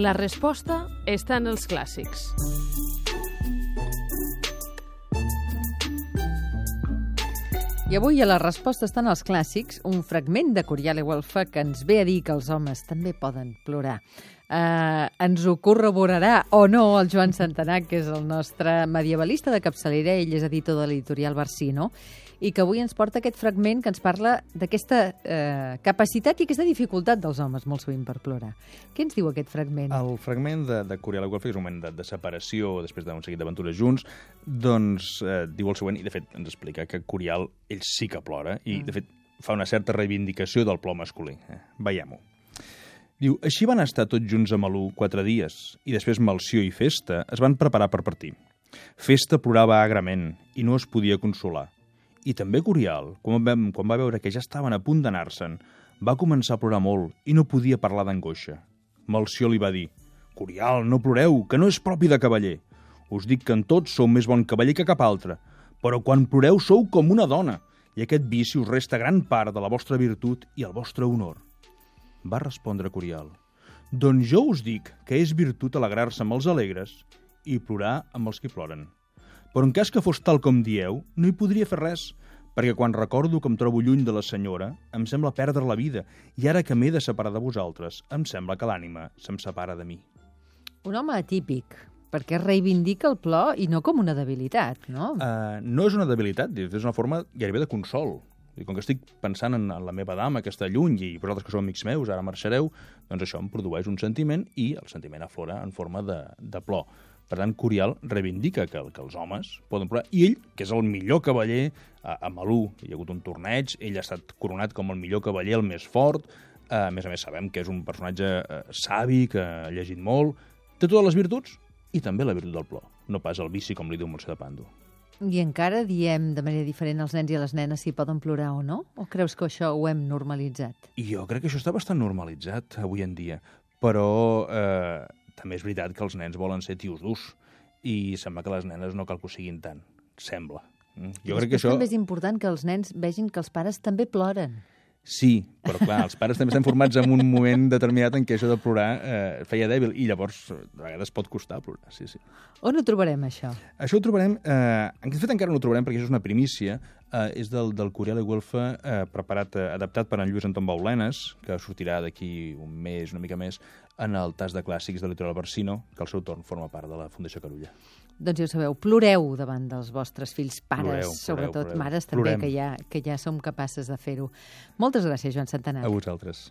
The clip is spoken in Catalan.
La resposta està en els clàssics. I avui a la resposta estan els clàssics, un fragment de Corial i Huelfa que ens ve a dir que els homes també poden plorar. Uh, ens ho corroborarà o no el Joan Santanà, que és el nostre medievalista de capçalera, ell és editor de l'editorial Barsino, i que avui ens porta aquest fragment que ens parla d'aquesta eh, capacitat i aquesta dificultat dels homes molt sovint per plorar. Què ens diu aquest fragment? El fragment de, de Corial i Huelfa, que és un moment de, de separació després d'un seguit d'aventures junts, doncs eh, diu el següent, i de fet ens explica que Corial, ell sí que plora, i mm. de fet fa una certa reivindicació del plor masculí. Eh, Veiem-ho. Diu, així van estar tots junts a Malú quatre dies, i després Malció i Festa es van preparar per partir. Festa plorava agrament i no es podia consolar. I també Corial, quan va, quan va veure que ja estaven a punt d'anar-se'n, va començar a plorar molt i no podia parlar d'angoixa. Malció li va dir, Corial, no ploreu, que no és propi de cavaller. Us dic que en tots sou més bon cavaller que cap altre, però quan ploreu sou com una dona, i aquest vici us resta gran part de la vostra virtut i el vostre honor. Va respondre Corial, doncs jo us dic que és virtut alegrar-se amb els alegres i plorar amb els que ploren. Però en cas que fos tal com dieu, no hi podria fer res, perquè quan recordo que em trobo lluny de la senyora, em sembla perdre la vida, i ara que m'he de separar de vosaltres, em sembla que l'ànima se'm separa de mi. Un home atípic, perquè reivindica el plor i no com una debilitat, no? Uh, no és una debilitat, és una forma gairebé de consol. I com que estic pensant en, la meva dama que està lluny i vosaltres que sou amics meus, ara marxareu, doncs això em produeix un sentiment i el sentiment aflora en forma de, de plor. Per tant, Corial reivindica que, que els homes poden plorar. I ell, que és el millor cavaller, a, a Malú hi ha hagut un torneig, ell ha estat coronat com el millor cavaller, el més fort, a més a més sabem que és un personatge eh, savi, que ha llegit molt, té totes les virtuts i també la virtut del plor, no pas el vici, com li diu Montse de Pando. I encara diem de manera diferent als nens i a les nenes si poden plorar o no? O creus que això ho hem normalitzat? Jo crec que això està bastant normalitzat avui en dia, però eh, també és veritat que els nens volen ser tios durs i sembla que les nenes no cal que ho siguin tant. Sembla. Mm? Jo crec que això... també és important que els nens vegin que els pares també ploren. Sí, però clar, els pares també estan formats en un moment determinat en què això de plorar eh, feia dèbil, i llavors de vegades pot costar plorar, sí, sí. On ho trobarem, això? Això ho trobarem, eh, en fet encara no ho trobarem perquè això és una primícia, eh, és del, del Corial i Güelfa, eh, preparat, eh, adaptat per en Lluís Anton Baulenes, que sortirà d'aquí un mes, una mica més, en el tas de clàssics de Litoral Barsino, que al seu torn forma part de la Fundació Carulla. Doncs ja ho sabeu, ploreu davant dels vostres fills, pares, ploreu, sobretot ploreu. mares també, que ja, que ja som capaces de fer-ho. Moltes gràcies, Joan Santanà. A vosaltres.